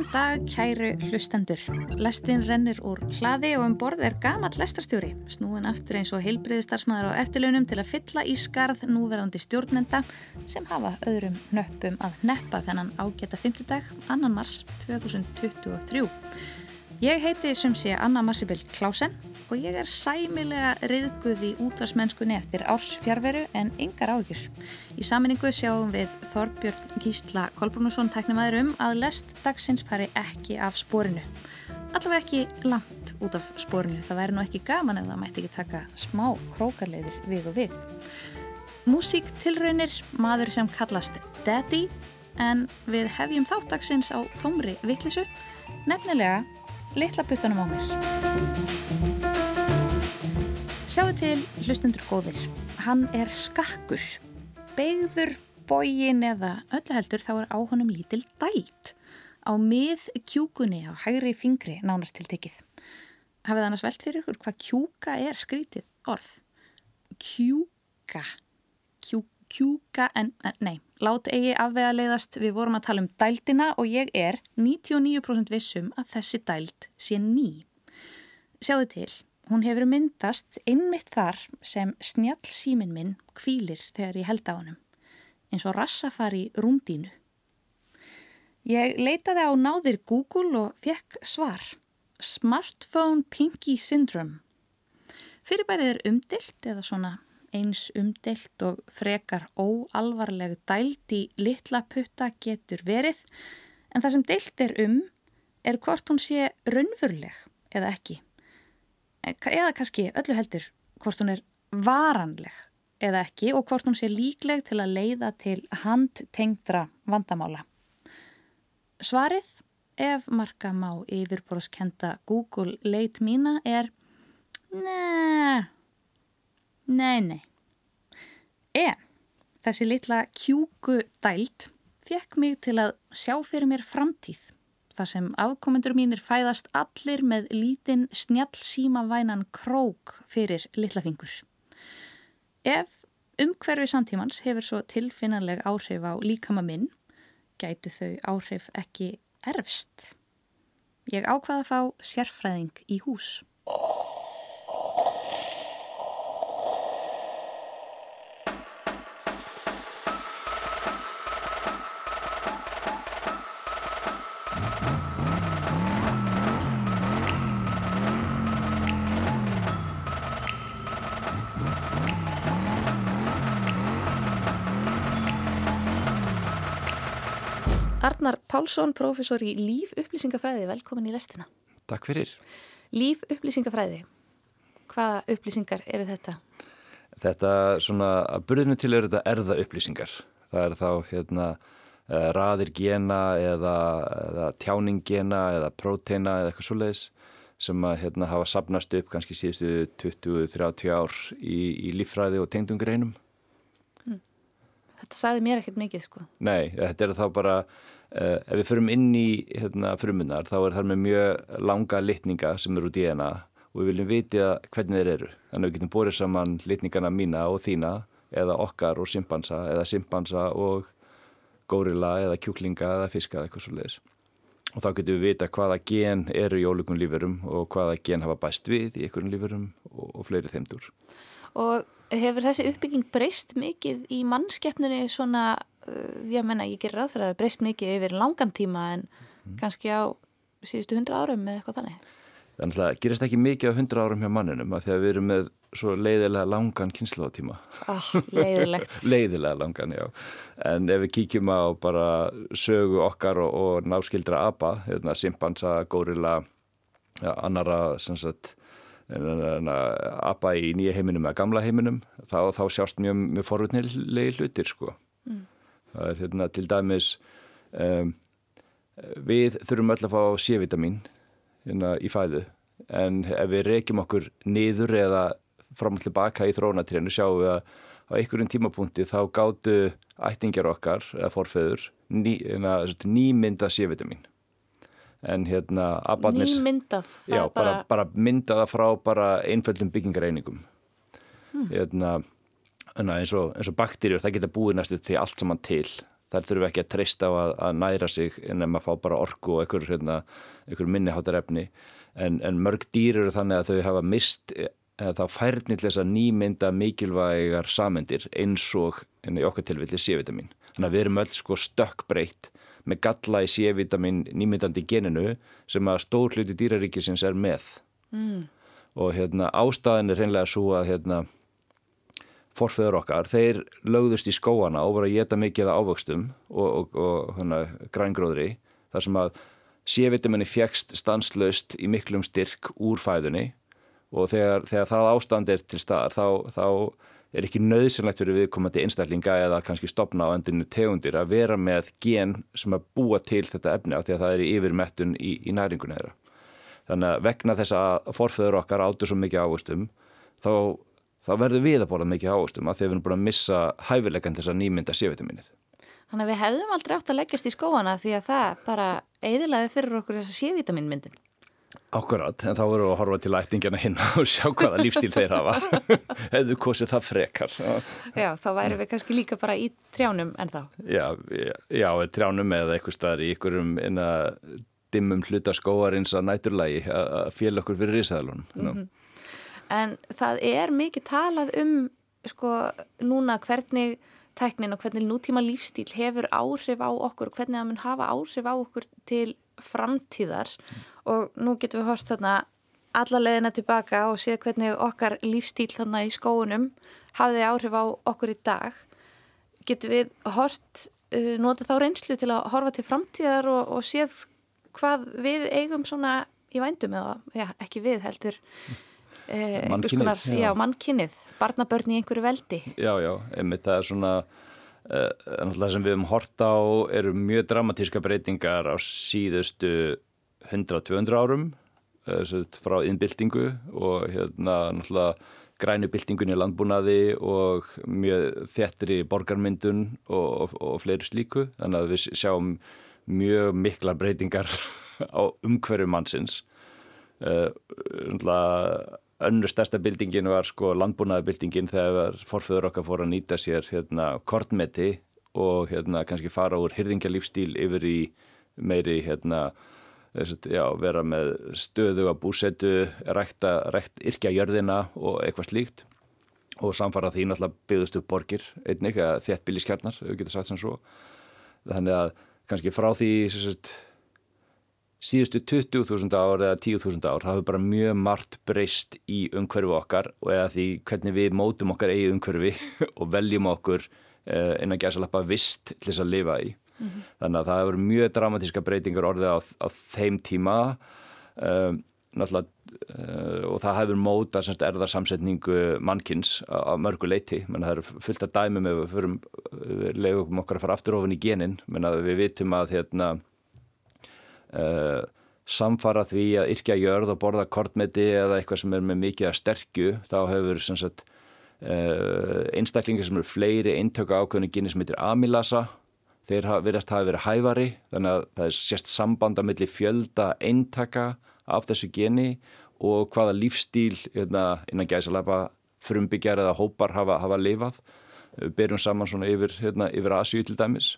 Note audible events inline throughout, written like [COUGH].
Góðan dag, kæru hlustendur. Lestin rennir úr hlaði og um borð er gamall lestarstjóri, snúin aftur eins og heilbriðistarsmaður á eftirlaunum til að fylla í skarð núverandi stjórnenda sem hafa öðrum nöppum að neppa þennan ágæta 5. dag, 2. mars 2023. Ég heiti sem sé Anna Marcibill Klásen og ég er sæmilega riðguð í útvarsmennskunni eftir ársfjárveru en yngar áhugjur. Í saminningu sjáum við Þorbjörn Gísla Kolbrúnusson tæknumæður um að lest dagsins fari ekki af spórinu. Allavega ekki langt út af spórinu. Það væri nú ekki gaman ef það mætti ekki taka smá krókarleiðir við og við. Músík tilraunir, maður sem kallast Daddy en við hefjum þáttagsins á tómri vittlisu, nefnilega litla puttunum á mér. Sjáðu til hlustendur góðir. Hann er skakkur. Begður, bógin eða öllu heldur þá er á honum lítil dælt. Á mið kjúkunni á hægri fingri nánast til tekið. Hafið annars velt fyrir ykkur hvað kjúka er skrítið orð? Kjúka. Kjú, kjúka en, nei, lát eigi afvega leiðast. Við vorum að tala um dæltina og ég er 99% vissum að þessi dælt sé ný. Sjáðu til. Hún hefur myndast einmitt þar sem snjall símin minn kvílir þegar ég held á hannum, eins og rassafari rúndínu. Ég leitaði á náðir Google og fekk svar. Smartphone Pinky Syndrome. Fyrirbærið er umdilt eða svona eins umdilt og frekar óalvarleg dælt í litla putta getur verið en það sem deilt er um er hvort hún sé raunfurleg eða ekki eða kannski öllu heldur hvort hún er varanleg eða ekki og hvort hún sé líkleg til að leiða til handtengdra vandamála. Svarið, ef marka má yfirborðskenda Google leit mína er Nei, nei, nei. En þessi litla kjúku dælt fekk mig til að sjá fyrir mér framtíð þar sem afkomendur mínir fæðast allir með lítinn snjallsíma vænan krók fyrir litlafingur. Ef umhverfi samtímans hefur svo tilfinnanleg áhrif á líkama minn, gætu þau áhrif ekki erfst. Ég ákvaða að fá sérfræðing í hús. Pálsson, profesor í lífupplýsingafræði, velkomin í lestina. Takk fyrir. Lífupplýsingafræði, hvaða upplýsingar eru þetta? Þetta, svona, að burðinu til eru þetta erða upplýsingar. Það er þá, hérna, eh, raðir gena eða, eða tjáning gena eða próteina eða eitthvað svoleiðis sem að hérna, hafa sapnast upp kannski síðustu 20-30 ár í, í líffræði og tengdungreinum. Mm. Þetta sagði mér ekkert mikið, sko. Nei, þetta er þá bara ef við förum inn í hérna, frumunnar þá er það með mjög langa litninga sem eru úr DNA og við viljum viti að hvernig þeir eru. Þannig að við getum borið saman litningana mína og þína eða okkar og simpansa eða simpansa og górila eða kjúklinga eða fiska eða eitthvað svo leiðis. Og þá getum við vita hvaða gen eru í ólíkum lífurum og hvaða gen hafa bæst við í einhverjum lífurum og, og fleiri þeimdur. Og hefur þessi uppbygging breyst mikið í mannskeppnunni svona Eh, ég menna ég gerir ráð fyrir að það breyst mikið yfir langan tíma en mm. kannski á síðustu hundra árum eða eitthvað þannig. Þannig að gerist ekki mikið á hundra árum hjá manninum að því að við erum með svo leiðilega langan kynnslóðtíma oh, Leiðilegt. [LAUGHS] Leiðilega langan, já. En ef við kíkjum á bara sögu okkar og, og náskildra apa hérna, simpansa, górila ja, annara sagt, apa í nýja heiminum eða gamla heiminum þá, þá sjást mjög, mjög forutnilegi hlutir sko. Mm það er hérna til dæmis um, við þurfum öll að fá C-vitamin hérna í fæðu. En ef við reykjum okkur niður eða fram og tilbaka í þróunatrénu sjáum við að á einhverjum tímapunkti þá gáttu ættingjar okkar eða forfeður ný, hérna, nýmynda C-vitamin en hérna nýmyndað? Já, bara, bara, bara myndaða frá bara einföldum byggingareiningum. Hmm. hérna eins og, og bakterjur það geta búið næstu til allt saman til þær þurfu ekki að treysta á að, að næra sig en ef maður fá bara orku og einhver, hérna, einhver minniháttarefni en, en mörg dýr eru þannig að þau hafa mist þá færni til þess að nýmynda mikilvægar samendir eins og í okkar tilvilli C-vitamin. Þannig að við erum öll sko stökkbreytt með galla í C-vitamin nýmyndandi geninu sem að stór hluti dýraríkisins er með. Mm. Og hérna ástæðin er hreinlega svo að hérna forföður okkar, þeir lögðust í skóana og voru að geta mikið af ávöxtum og, og, og hana, grængróðri þar sem að C-vitaminni fjækst stanslaust í miklum styrk úr fæðunni og þegar, þegar það ástand er til staðar þá, þá er ekki nöðsynlegt fyrir viðkomandi einstaklinga eða kannski stopna á endinu tegundir að vera með gen sem að búa til þetta efni á því að það er í yfirmettun í, í næringunni þeirra. Þannig að vegna þess að forföður okkar áttur svo mikið ávustum þá, þá verður við að borða mikið ávustum að við erum búin að missa hæfilegan þess að nýmynda sévitaminnið. Þannig að við hefðum aldrei átt að leggjast í skóana því að það bara eiðilaði fyrir okkur þess að sévitaminmyndin. Akkurat, en þá verður við að horfa til ættingjana hinn [LAUGHS] og sjá hvaða lífstíl þeir hafa [LAUGHS] hefðu kosið það frekar Já, þá væri við kannski líka bara í trjánum en þá Já, já, já trjánum eða eitthvað staðar í inna dimmum hluta skóarins að næturlægi að fél okkur fyrir risaðalunum mm -hmm. En það er mikið talað um sko núna hvernig tæknin og hvernig nútíma lífstíl hefur áhrif á okkur og hvernig það mun hafa áhrif á okkur til framtíðar. Mm og nú getum við hort þarna alla leðina tilbaka og séð hvernig okkar lífstíl þarna í skóunum hafði áhrif á okkur í dag. Getum við hort uh, nota þá reynslu til að horfa til framtíðar og, og séð hvað við eigum svona í vændum eða já, ekki við heldur. eh, mannkynnið, já, já mannkynnið barnabörn í einhverju veldi. Já, já, einmitt það er svona uh, það sem við hefum hort á eru mjög dramatíska breytingar á síðustu 100-200 árum eh, frá innbyltingu og hérna náttúrulega grænu byltingun í landbúnaði og mjög þettri borgarmyndun og, og, og fleiri slíku. Þannig að við sjáum mjög mikla breytingar [LAUGHS] á umhverju mannsins. Uh, önnur stærsta byltingin var sko landbúnaðabyltingin þegar forföður okkar fór að nýta sér hérna kortmeti og hérna kannski fara úr hyrðingalífstíl yfir í meiri hérna já, vera með stöðu að búsetu, rækta, rækt yrkja jörðina og eitthvað slíkt og samfara því náttúrulega byggðust upp borgir einnig, þétt bíliskjarnar, við getum sagt sem svo. Þannig að kannski frá því sagt, síðustu 20.000 ár eða 10.000 ár, það hefur bara mjög margt breyst í umhverfu okkar og eða því hvernig við mótum okkar eigi umhverfi [LAUGHS] og veljum okkur eh, innan gæsalappa vist til þess að lifa í. Mm -hmm. þannig að það hefur mjög dramatíska breytingar orðið á, á þeim tíma um, uh, og það hefur móta semst erðarsamsetningu mannkins á, á mörgu leiti menn það eru fullt af dæmi með við, við leiðum okkar að fara aftur ofin í genin. Menn að við vitum að hérna uh, samfara því að yrkja jörð og borða kortmeti eða eitthvað sem er með mikið að sterkju þá hefur sagt, uh, einstaklingar sem eru fleiri eintöku ákveðinu gynni sem heitir amilasa þeir verðast hafa verið hævari þannig að það er sérst sambanda millir fjölda eintaka af þessu geni og hvaða lífstíl hérna, innan gæsalapa frumbyggjar eða hópar hafa, hafa lifað. Við byrjum saman svona yfir, hérna, yfir Asjú til dæmis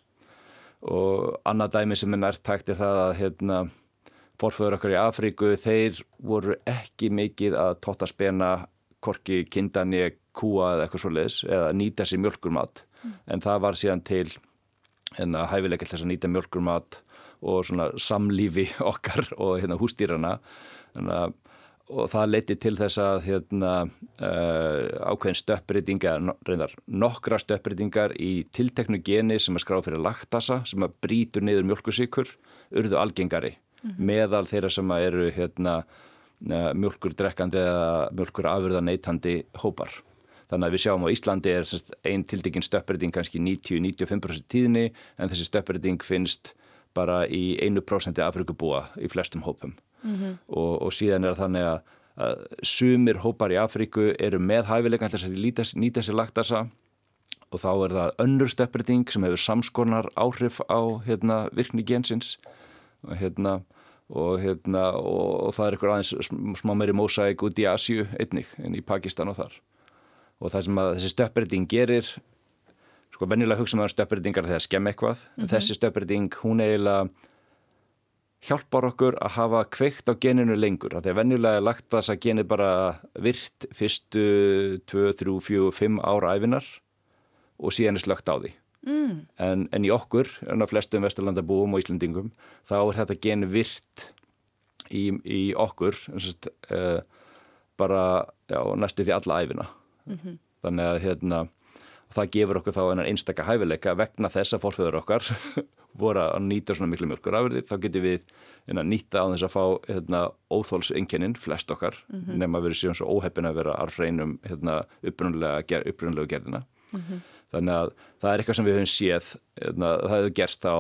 og annað dæmi sem er nærtækt er það að hérna, forföður okkar í Afríku þeir voru ekki mikið að tóta spena korki, kindani, kúa eða eitthvað svo leiðis eða nýta sér mjölkurmat mm. en það var síðan til hérna, hæfileika til þess að nýta mjölkurmat og svona samlífi [LAUGHS] okkar og hérna, hústýrana hérna, og það leiti til þess að hérna, uh, ákveðin stöppbreytingar, reyndar nokkra stöppbreytingar í tilteknu geni sem er skráð fyrir laktasa sem að brítur niður mjölkusíkur, urðu algengari mm -hmm. meðal þeirra sem eru hérna, uh, mjölkur drekkandi eða mjölkur afurða neytandi hópar. Þannig að við sjáum á Íslandi er einn tildekinn stöppbreyting kannski 90-95% tíðni en þessi stöppbreyting finnst bara í 1% afrikubúa í flestum hópum mm -hmm. og, og síðan er þannig að, að sumir hópar í Afriku eru með hæfilegan þess að nýta sér laktasa og þá er það önnur stöppbreyting sem hefur samskonar áhrif á hérna, virkni gensins og hérna Og, hérna, og, og það er eitthvað aðeins smá meiri mósæk út í Asju einnig en í Pakistan og þar og það sem að þessi stöppbreyting gerir sko venjulega hugsa maður stöpbreytingar þegar skemm eitthvað mm -hmm. þessi stöpbreyting hún eiginlega hjálpar okkur að hafa kveikt á geninu lengur. Venjulega er lagt þess að genið bara virt fyrstu 2, 3, 4, 5 ára æfinar og síðan er slögt á því. Mm. En, en í okkur, en á flestum vesturlandabúum og Íslandingum, þá er þetta gen virt í, í okkur sagt, uh, bara já, næstu því alla æfina. Mm -hmm. Þannig að hérna, það gefur okkur þá einstakka hæfileika vegna þess að fórföður okkar [LAUGHS] voru að nýta svona miklu mjölkur afurðir þá getur við hérna, nýta á þess að fá hérna, óþólsenginin, flest okkar mm -hmm. nema að vera síðan svo óheppin að vera arfreinum hérna, upprunalegu gerðina mm -hmm. þannig að það er eitthvað sem við höfum séð hérna, það hefur gerst á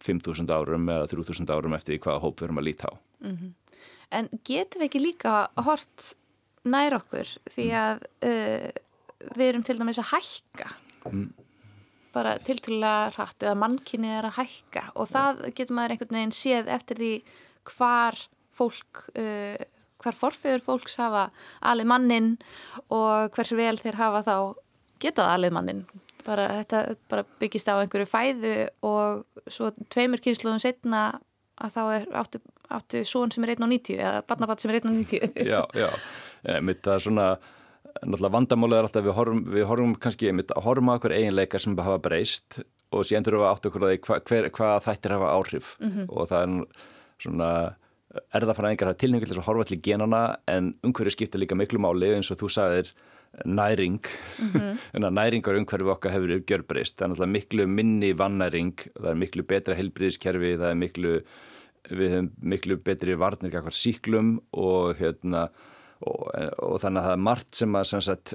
5.000 árum eða 3.000 árum eftir hvaða hóp við höfum að líta á mm -hmm. En getum við ekki líka hort nær okkur því mm. að uh, við erum til dæmis að hækka. Mm. Bara tilturlega hratt eða mannkynni er að hækka. Og það getur maður einhvern veginn séð eftir því hvar fólk uh, hvar forfeyður fólks hafa alið mannin og hversu vel þeir hafa þá getað alið mannin bara þetta bara byggist á einhverju fæðu og svo tveimur kynsluðum setna að þá er áttu, áttu són sem er 1.90 eða barnabatt sem er 1.90 Já, já, [LAUGHS] mitt að svona náttúrulega vandamálið er alltaf við horfum, við horfum kannski að horfum á okkur eiginleikar sem hafa breyst og síðan þurfum við átt okkur að því hva, hvað þættir hafa áhrif mm -hmm. og það er svona erðafræðingar hafa tilhengilega til að horfa til genana en umhverju skipta líka miklu máli eins og þú sagðir næring mm -hmm. [LAUGHS] en að næringar umhverju okkar hefur gjörbreyst, það er náttúrulega miklu minni vannæring, það er miklu betra helbriðiskerfi, það er miklu við hefum miklu betri varnir síklum og hérna og, og þannig að það er margt sem að, sem sagt,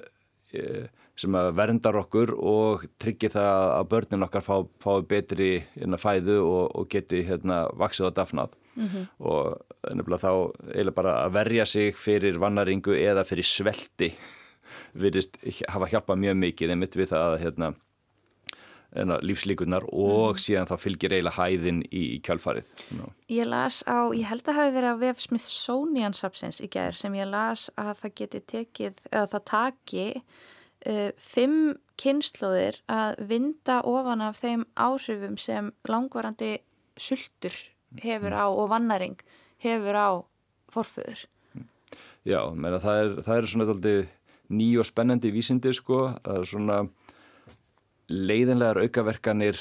e, sem að verndar okkur og tryggir það að börnin okkar fá, fái betri hérna, fæðu og, og geti hérna, vaksið og dafnað mm -hmm. og nefnilega þá eiginlega bara að verja sig fyrir vannaringu eða fyrir svelti [LAUGHS] virðist hafa hjálpað mjög mikið einmitt við það að hérna, lífslíkunar og mm. síðan þá fylgir eiginlega hæðin í, í kjálfarið. No. Ég las á, ég held að hafi verið á vef Smithsonian Substance í gerð sem ég las að það geti tekið, eða það taki uh, fimm kynnslóðir að vinda ofan af þeim áhrifum sem langvarandi sultur hefur mm. á og vannaring hefur á forföður. Já, meina, það, er, það er svona ný og spennandi vísindi sko, það er svona leiðinlegar aukaverkanir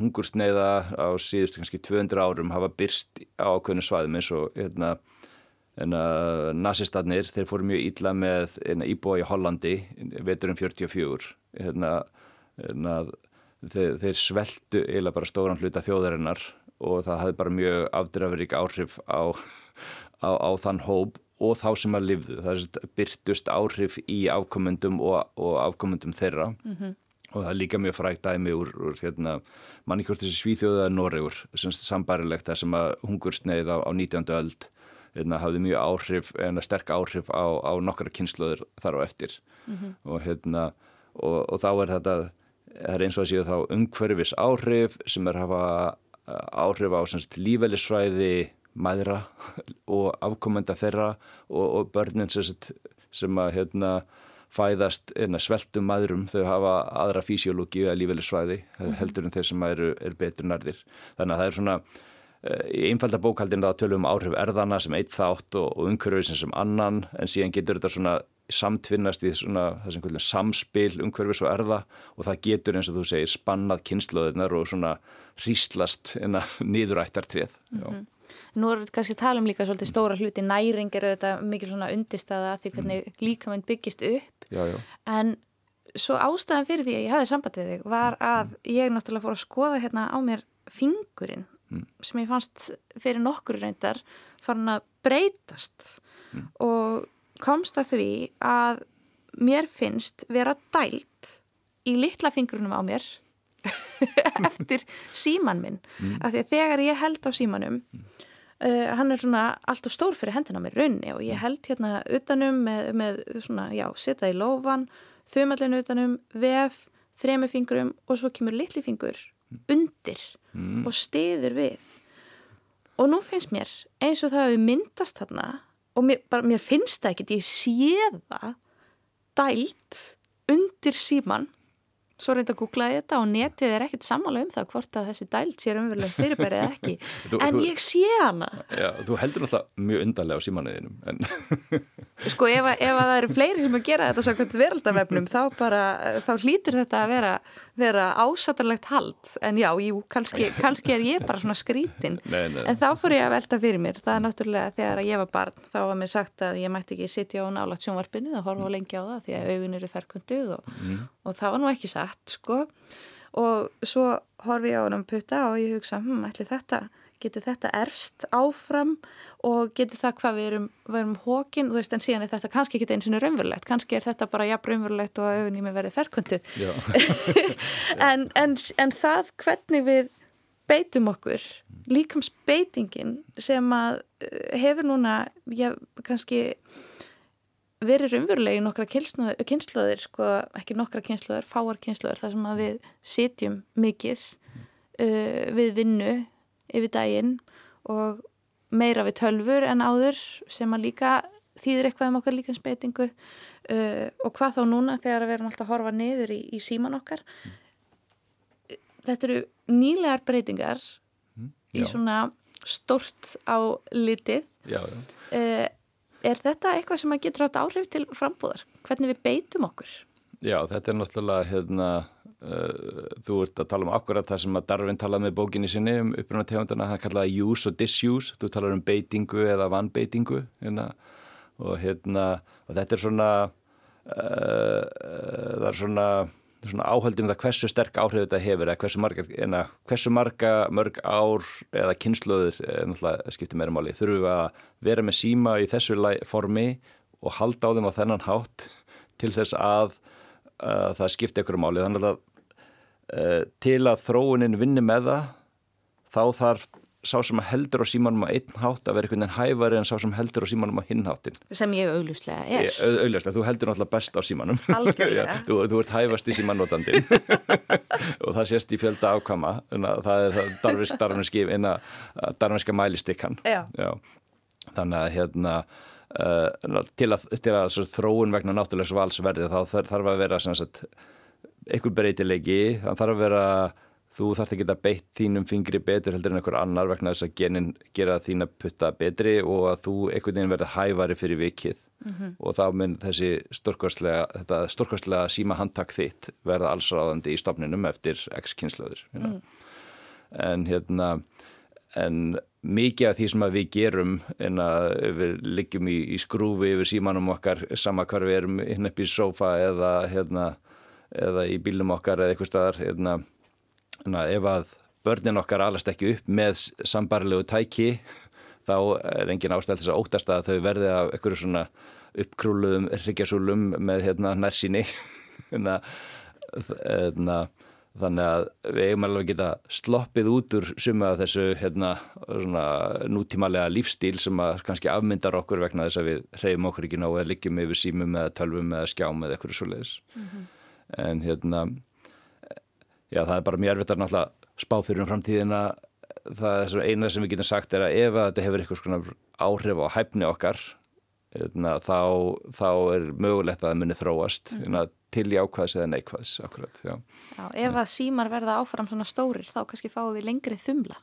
hungursneiða á síðustu kannski 200 árum hafa byrst á ákveðinu svæðum eins og hérna, hérna, nazistadnir, þeir fóru mjög ítla með hérna, íbúa í Hollandi veturum 44 hérna, hérna, þeir, þeir sveltu eiginlega bara stóran hluta þjóðarinnar og það hafði bara mjög afdreifrik áhrif á, á, á þann hóp og þá sem að lifðu. Það byrtust áhrif í afkomendum og, og afkomendum þeirra mm -hmm og það er líka mjög frækt dæmi úr, úr hérna, manni hvort þessi svíþjóðaða Norregur, sambarilegt þar sem að hungursneið á, á 19. öld hérna, hafði mjög áhrif, en sterk áhrif á, á nokkara kynsluður þar á eftir mm -hmm. og, hérna, og, og þá er þetta er eins og að séu þá umhverfis áhrif sem er að hafa áhrif á lífælisfræði mæðra [LAUGHS] og afkomenda þeirra og, og börnin sem, sem að hérna fæðast sveltum maðurum þau hafa aðra físiológi eða lífeylisfræði mhm. heldur en þeir sem eru, eru betur nærðir. Þannig að það er svona eh, í einfalda bókaldin þá tölum um áhrif erðana sem eitt þátt og, og umhverfisins sem annan en síðan getur þetta svona samtvinnast í svona þessum samspil umhverfis og erða og það getur eins og þú segir spannað kynnslóðunar og svona hríslast nýðurættartrið. [LAUGHS] Mm -hmm. Nú erum við kannski að tala um líka svolítið stóra hluti næring er auðvitað mikil svona undistæða því hvernig mm. líkamenn byggist upp já, já. en svo ástæðan fyrir því að ég hafði samband við þig var að mm. ég náttúrulega fór að skoða hérna á mér fingurinn mm. sem ég fannst fyrir nokkur reyndar farin að breytast mm. og komst að því að mér finnst vera dælt í litla fingurinnum á mér [LAUGHS] eftir síman minn mm. af því að þegar ég held á símanum uh, hann er svona alltaf stór fyrir hendina mér raunni og ég mm. held hérna utanum með, með svona, já, setja í lofan þumallinu utanum, vef þremi fingurum og svo kemur litli fingur mm. undir mm. og stiður við og nú finnst mér eins og það hefur myndast þarna og mér, bara, mér finnst það ekkert, ég sé það dælt undir síman svo reynda að googla þetta og netið er ekkert sammála um það hvort að þessi dælt sér umverulega fyrirbærið ekki. [LAUGHS] Þú, en þú, ég sé hana. Já, þú heldur náttúrulega mjög undarlega á símanuðinum en... [LAUGHS] Sko ef, ef að það eru fleiri sem að gera þetta svo veraldavefnum þá bara, þá hlýtur þetta að vera vera ásattarlegt hald en já, jú, kannski, kannski er ég bara svona skrítin [LAUGHS] nei, nei. en þá fór ég að velta fyrir mér það er náttúrulega þegar ég var barn þá var mér sagt að ég mætti ekki sitja á nálat sjónvarpinu og horfa mm. lengi á það því að augun eru ferkunduð og, mm. og það var nú ekki satt sko og svo horfi ég á hann um putta og ég hugsa, hm, ætli þetta getur þetta erfst áfram og getur það hvað við erum, erum hókin, þú veist, en síðan er þetta kannski ekki eins og raunverulegt, kannski er þetta bara jafn raunverulegt og auðvunni með verið ferkunduð [LAUGHS] en, en, en það hvernig við beitum okkur, líkamsbeitingin sem að eh, hefur núna, já, kannski verið raunverulegi nokkra kynnslóðir, sko, ekki nokkra kynnslóðir, fáar kynnslóðir, þar sem að við sitjum mikið uh, við vinnu yfir daginn og meira við tölfur en áður sem að líka þýðir eitthvað um okkar líkansbeitingu uh, og hvað þá núna þegar við erum alltaf að horfa niður í, í síman okkar þetta eru nýlegar breytingar mm, í svona stort á litið já, já. Uh, er þetta eitthvað sem að getur átt áhrif til frambúðar hvernig við beitum okkur? Já, þetta er náttúrulega hérna þú ert að tala um akkurat það sem að Darvin talaði með bókinni sinni um uppruna tegundana, hann kallaði use og disuse. Þú talar um beitingu eða vannbeitingu hérna, og hérna og þetta er svona uh, það er svona, svona áhaldum það hversu sterk áhrif þetta hefur eða hversu marga, eina, hversu marga mörg ár eða kynnslöður skiptir meira máli, þurfum að vera með síma í þessu formi og halda á þeim á þennan hátt til þess að uh, það skipti ykkur máli þannig að uh, til að þróunin vinni með það þá þarf sá sem heldur á símanum á einn hátt að vera einhvern veginn hæfari en sá sem heldur á símanum á hinn háttin. Sem ég auðvuslega er. Ég, auðvuslega, þú heldur náttúrulega best á símanum. Algjörlega. [LAUGHS] þú, þú ert hæfast í símanótandin [LAUGHS] og það sést í fjölda ákvama það er það darfinska mælistikkan. Já. Já. Þannig að hérna Uh, til að, til að þróun vegna náttúrulegs valsverði þá þarf að vera sagt, einhver breytilegi þannig þarf að vera þú þarf að geta beitt þínum fingri betur heldur en einhver annar vegna þess að genin gera þína putta betri og að þú einhvern veginn verður hævari fyrir vikið mm -hmm. og þá mun þessi stórkostlega síma handtak þitt verða allsráðandi í stofninum eftir x-kynslaður mm. en hérna en mikið af því sem við gerum en að við liggjum í, í skrúfi yfir símanum okkar sama hvar við erum hinn upp í sofa eða, hérna, eða í bílum okkar eða eitthvað staðar hérna, ef að börnin okkar alast ekki upp með sambarlegu tæki [LAUGHS] þá er engin ástæð þess að óttast að þau verði af einhverju svona uppkrúluðum hryggjasúlum með hérna nærsinni [LAUGHS] en að þannig að við eigum alveg að geta sloppið út úr suma af þessu hérna, nútímalega lífstíl sem að kannski afmyndar okkur vegna þess að við hreyfum okkur ekki ná eða liggjum yfir símum eða tölvum eða skjám eða eitthvað svo leiðis mm -hmm. en hérna já það er bara mjög erfitt að náttúrulega spá fyrir um framtíðina það er eina sem við getum sagt er að ef að þetta hefur eitthvað svona áhrif á hæfni okkar þá, þá er mögulegt að það muni þróast mm til jákvæðs eða neikvæðs akkurat, já. Já, ef að símar verða áfram svona stórir þá kannski fáum við lengri þumla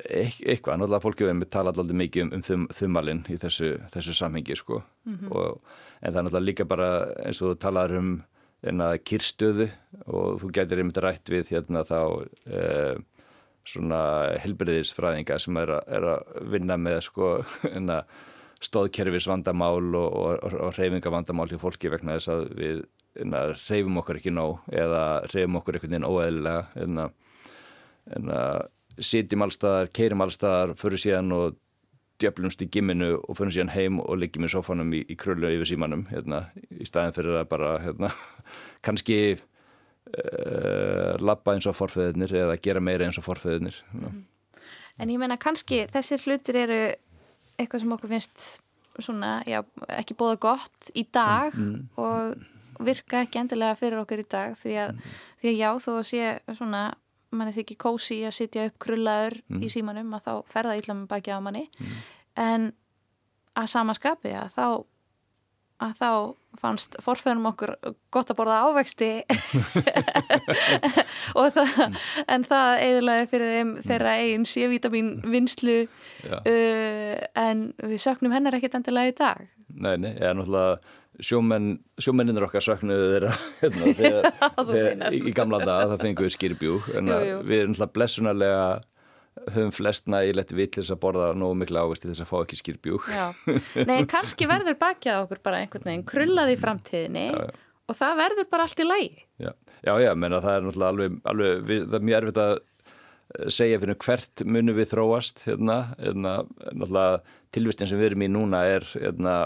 Eit, eitthvað, náttúrulega fólki við tala alltaf mikið um, um þum, þumalinn í þessu, þessu samhengi sko mm -hmm. og, en það er náttúrulega líka bara eins og þú talar um enna kyrstöðu og þú getur einmitt rætt við hérna þá eh, svona helbriðisfræðinga sem er, er að vinna með sko enna [LAUGHS] stóðkerfis vandamál og, og, og reyfingavandamál hjá fólki vegna þess að við reyfum okkar ekki nóg eða reyfum okkur einhvern veginn óeðlilega en að sitjum allstaðar, keirum allstaðar fyrir síðan og djöflumst í gimminu og fyrir síðan heim og liggjum í sofanum í, í krullu yfir símanum hérna, í staðin fyrir að bara hérna, [LAUGHS] kannski uh, labba eins og forföðunir eða gera meira eins og forföðunir mm. En ég menna kannski þessir hlutir eru eitthvað sem okkur finnst svona, já, ekki bóða gott í dag mm. og virka ekki endilega fyrir okkur í dag því að, mm. því að já þó að sé svona manni þykir kósi að sitja upp krullaður mm. í símanum að þá ferða illa með baki á manni mm. en að samaskapi að þá að þá fannst forþönum okkur gott að borða ávexti. [LAUGHS] Það, en það eiginlega fyrir þeim þeirra eigin C-vitamin vinslu uh, en við söknum hennar ekkert endilega í dag. Nei, nei, ég er náttúrulega sjómenn, sjómenninir okkar söknuðu þeirra [LAUGHS] hérna, þegar, [LAUGHS] þegar, í gamla dag það fengið við skýrbjú en við erum náttúrulega blessunarlega höfum flest nægilegt vill þess að borða nógu miklu ávist til þess að fá ekki skýrbjúk Nei, kannski verður bakjað okkur bara einhvern veginn krullað í framtíðinni já, já. og það verður bara allt í lægi Já, já, já menna það er náttúrulega alveg, alveg við, það er mjög erfitt að eh, segja fyrir hvert munu við þróast hérna, hérna náttúrulega tilvistin sem við erum í núna er hérna,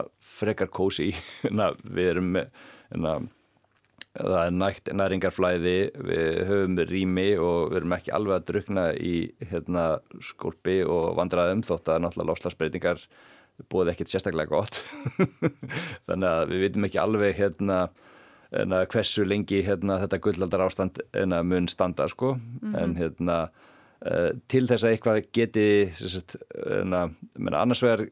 frekar kósi [LAUGHS] hérna, við erum með hérna það er nægt næringarflæði, við höfum rými og við erum ekki alveg að drukna í hérna, skólpi og vandraðum þótt að náttúrulega loslasbreytingar búið ekkert sérstaklega gott. [LAUGHS] Þannig að við vitum ekki alveg hérna, hérna hversu lengi hérna, þetta gullaldar ástand hérna, mun standa sko. Mm -hmm. en hérna uh, til þess að eitthvað geti sagt, hérna, annars vegar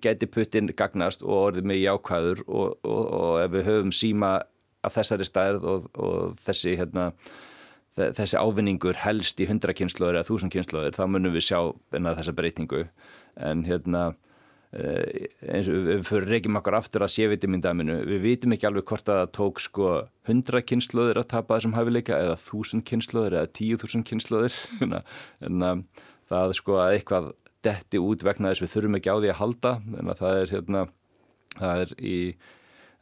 geti puttinn gagnast og orðið mig jákvæður og, og, og ef við höfum síma af þessari stærð og, og þessi, hérna, þessi ávinningur helst í hundra kynnslóður eða þúsund kynnslóður þá munum við sjá þessa breytingu. En hérna eh, eins og við fyrir reykjum okkar aftur að sévitamindaminu, við vitum ekki alveg hvort að það tók sko 100 kynnslóður að tapa þessum hafileika eða 1000 kynnslóður eða 10.000 kynnslóður en að það sko að eitthvað detti út vegna þess við þurfum ekki á því að halda. En að það er hérna það er í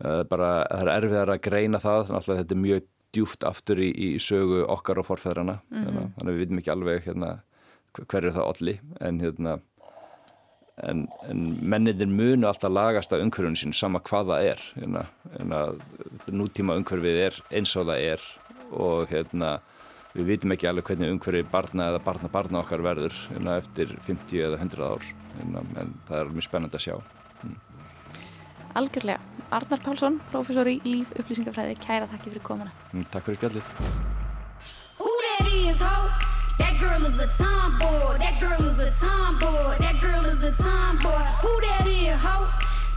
bara það er erfiðar að greina það þannig að þetta er mjög djúft aftur í, í sögu okkar og forfæðrana mm -hmm. þannig að við vitum ekki alveg hérna, hver er það allir en, hérna, en, en menninir munu alltaf lagast af umhverfunu sín sama hvað það er hérna, hérna, nútíma umhverfið er eins og það er og hérna við vitum ekki alveg hvernig umhverfið barna eða barna barna okkar verður hérna, eftir 50 eða 100 ár hérna, en það er mjög spennand að sjá. Algjörlega Arnar Pálsson, professor í líf upplýsingafræði kæra þakki fyrir komuna mm, Takk fyrir gæli That girl is a tomboy, that girl is a tomboy, that girl is a tomboy. Who that is, ho?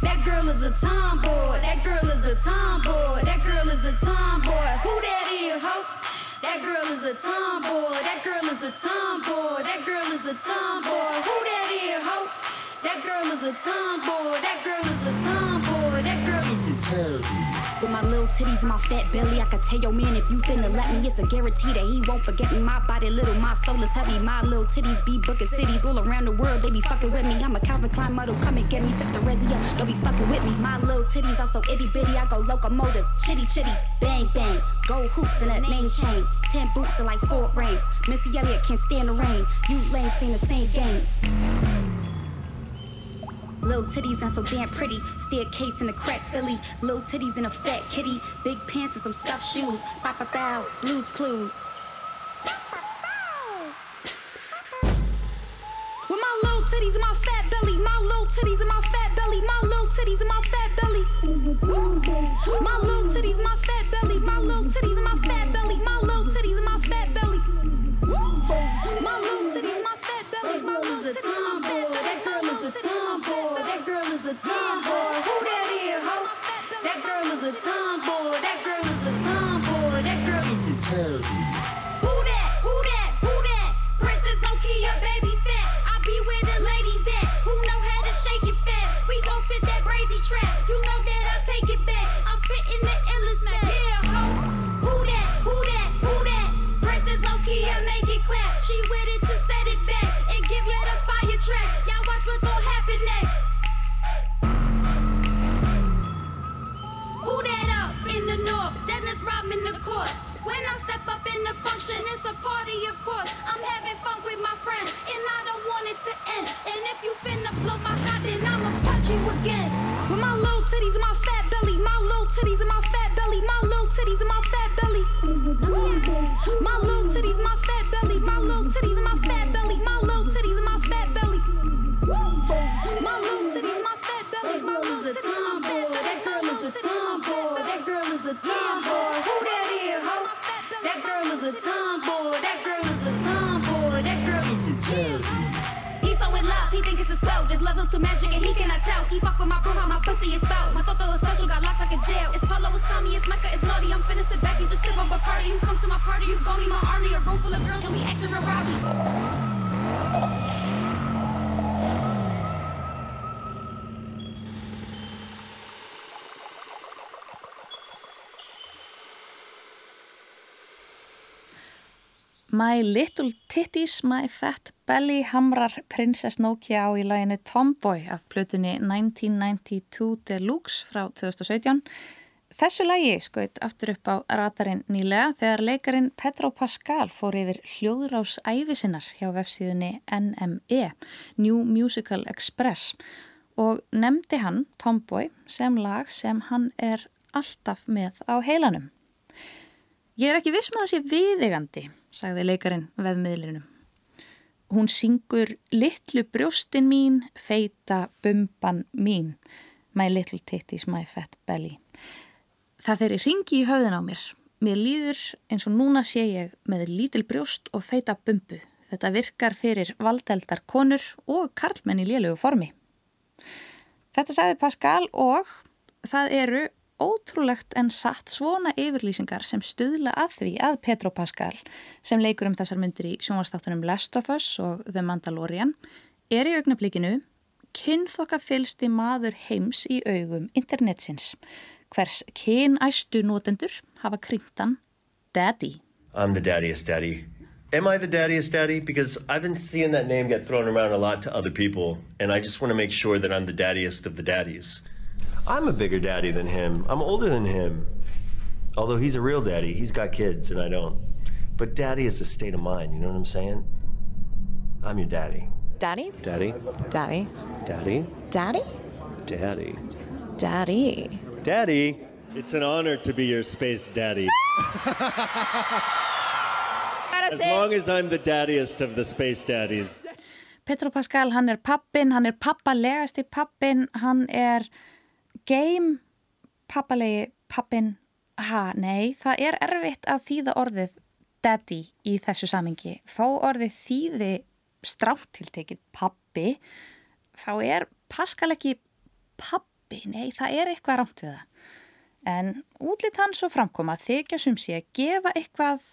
That girl is a tomboy, that girl is a tomboy, that girl is a tomboy. Who that is, ho? That girl is a tomboy, that girl is a tomboy, that girl is a tomboy. Who that is, ho? That girl is a tomboy, that girl is a tomboy, that a. With my little titties and my fat belly, I could tell your man if you finna let me, it's a guarantee that he won't forget me. My body little, my soul is heavy. My little titties be booking cities all around the world. They be fucking with me. I'm a Calvin Klein model, come and get me. Set the resi up, don't be fucking with me. My little titties are so itty bitty, I go locomotive, chitty chitty, bang bang. Gold hoops in that name chain, ten boots and like four rings. Missy Elliott can't stand the rain. You lames playing the same games. Little titties and so damn pretty. Staircase in a crack Philly. Little titties in a fat kitty. Big pants and some stuffed shoes. Bop a bow. Blues clues. With my little titties and my fat belly. My little titties and my fat belly. My little titties and my fat belly. My little titties my fat belly. My little titties and my fat belly. My little titties That girl is a tomboy is a tomboy. Who that is, ho? That girl is a tomboy. That girl is a function, it's a party, of course. I'm having fun with my friends, and I don't want it to end. to magic and he cannot tell. He fuck with my bro, how my pussy is spelled. My thought was special, got locked like a jail. It's Polo, it's Tommy, it's Mecca, it's Naughty. I'm finna sit back and just sip on Bacardi. You come to my party, you go be my army. A room full of girls and we acting a Robbie. My Little Titties, My Fat Belly hamrar Princess Nokia á í læginu Tomboy af plötunni 1992 Deluxe frá 2017. Þessu lægi skoit aftur upp á ratarinn nýlega þegar leikarin Petro Pascal fór yfir hljóðrás æfisinnar hjá vefsíðunni NME, New Musical Express og nefndi hann Tomboy sem lag sem hann er alltaf með á heilanum. Ég er ekki viss með að sé viðigandi, sagði leikarin vefmiðlinum. Hún syngur litlu brjóstin mín, feita bumban mín, my little titties, my fat belly. Það fer í ringi í höfðin á mér. Mér líður eins og núna sé ég með lítil brjóst og feita bumbu. Þetta virkar fyrir valdeldar konur og karlmenn í lélögu formi. Þetta sagði Pascal og það eru ótrúlegt en satt svona yfirlýsingar sem stuðla að því að Petro Pascal sem leikur um þessar myndir í sjónvastáttunum Last of Us og The Mandalorian er í augnablikinu kynþokka fylsti maður heims í augum internetsins hvers kynæstu notendur hafa kryptan Daddy. I'm the daddiest daddy. Am I the daddiest daddy? Because I've been seeing that name get thrown around a lot to other people, and I just want to make sure that I'm the daddiest of the daddies. I'm a bigger daddy than him. I'm older than him. Although he's a real daddy, he's got kids and I don't. But daddy is a state of mind, you know what I'm saying? I'm your daddy. Daddy? Daddy? Daddy? Daddy? Daddy? Daddy. Daddy. Daddy? It's an honor to be your space daddy. [LAUGHS] as long as I'm the daddiest of the space daddies. Petro Pascal, hann er pappin, hann er pappalegasti pappin, hann er game pappalegi pappin, ha, nei, það er erfitt að þýða orðið daddy í þessu samingi. Þó orðið þýði stráttiltekið pappi, þá er Pascal ekki pappi, nei, það er eitthvað rámt við það. En útlitt hans og framkoma þykja sum sé að gefa eitthvað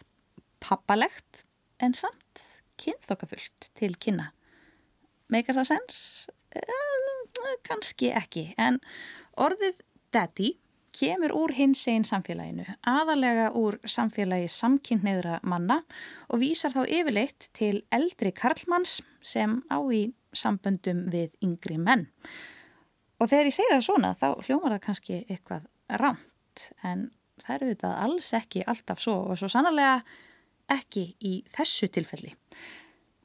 pappalegt en samt kynþokkafullt til kynna. Meikar það sens? Eh, Kanski ekki, en orðið daddy kemur úr hins einn samfélaginu, aðalega úr samfélagi samkynneðra manna og vísar þá yfirleitt til eldri karlmanns sem á í samböndum við yngri menn. Og þegar ég segi það svona þá hljómar það kannski eitthvað rámt en það eru þetta alls ekki alltaf svo og svo sannarlega ekki í þessu tilfelli.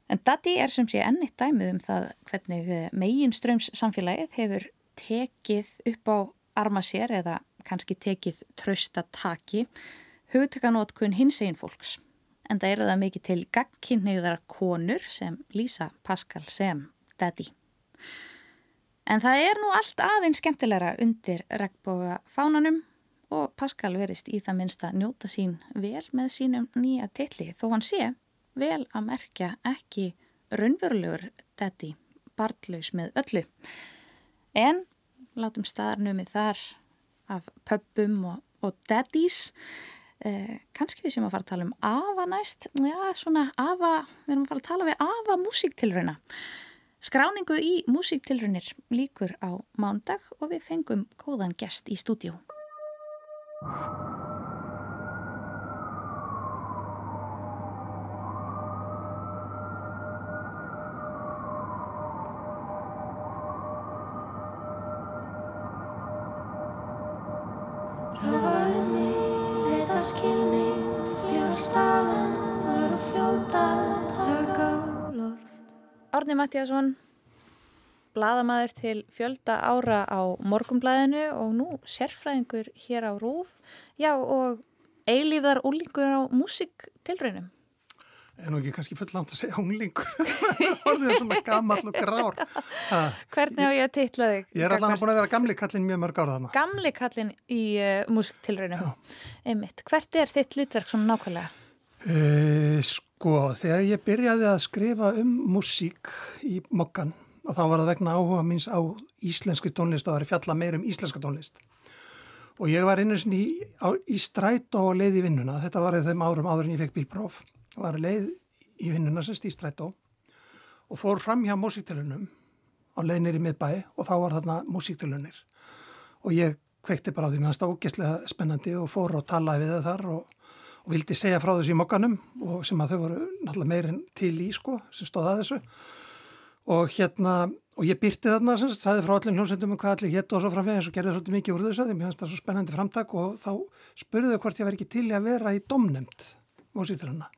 En Daddy er sem sé ennitt dæmið um það hvernig megin ströms samfélagið hefur tekið upp á arma sér eða kannski tekið trösta taki hugtökanótkun hins einn fólks. En það eru það mikið til gagkinneiðar konur sem lýsa Pascal sem Daddy. En það er nú allt aðeins skemmtilegra undir regnboga fánanum og Pascal verist í það minnsta njóta sín vel með sínum nýja tilli þó hann sé vel að merkja ekki raunverulegur daddy, barnlaus með öllu. En látum staðarnumið þar af pöppum og, og daddies. Eh, kannski við sem að fara að tala um afa næst. Já, svona afa, við erum að fara að tala við afa músíktilrauna. Skráningu í músíktilraunir líkur á mándag og við fengum góðan gest í stúdíu. Fljóð stafinn, var að fljóta, taka loft. Árni Mattíasson, bladamaður til fjölda ára á morgumblæðinu og nú sérfræðingur hér á Rúf. Já og eilíðar úlingur á músiktilraunum. En nú ekki kannski full langt að segja unglingur. [LAUGHS] Orðið er svona gamall og grár. Ha, Hvernig á ég að titla þig? ég er allan búin að vera gamli kallinn mjög mörg ára þarna. Gamli kallin í uh, músiktilraunum. Einmitt. Hvert er þitt hlutverk svona nákvæmlega? E, sko, þegar ég byrjaði að skrifa um músík í mokkan og þá var það vegna áhuga míns á íslenski tónlist og það var fjalla meir um íslenska tónlist. og ég var einu sinni í, á, í strætó og leið í vinnuna, þetta var þeim árum áður en ég fekk bílpróf, var leið í vinnuna semst í strætó og fór fram hjá músiktilunum á leiðnir í miðbæi og þá var þarna músiktilunir og ég kveikti bara á því meðan það ógeðslega spennandi og fór og talaði við það þar og, og vildi segja frá þessu í mokkanum og sem að þau voru náttúrulega meirinn til í sko sem stóð að þessu. Og hérna og ég byrti þarna sem sagði frá allir hljómsveitum um hvað allir hétt og svo framvegis og gerði svolítið mikið úr þessu því. Mér finnst það svo spennandi framtak og þá spurði þau hvort ég var ekki til að vera í domnemt músítrunna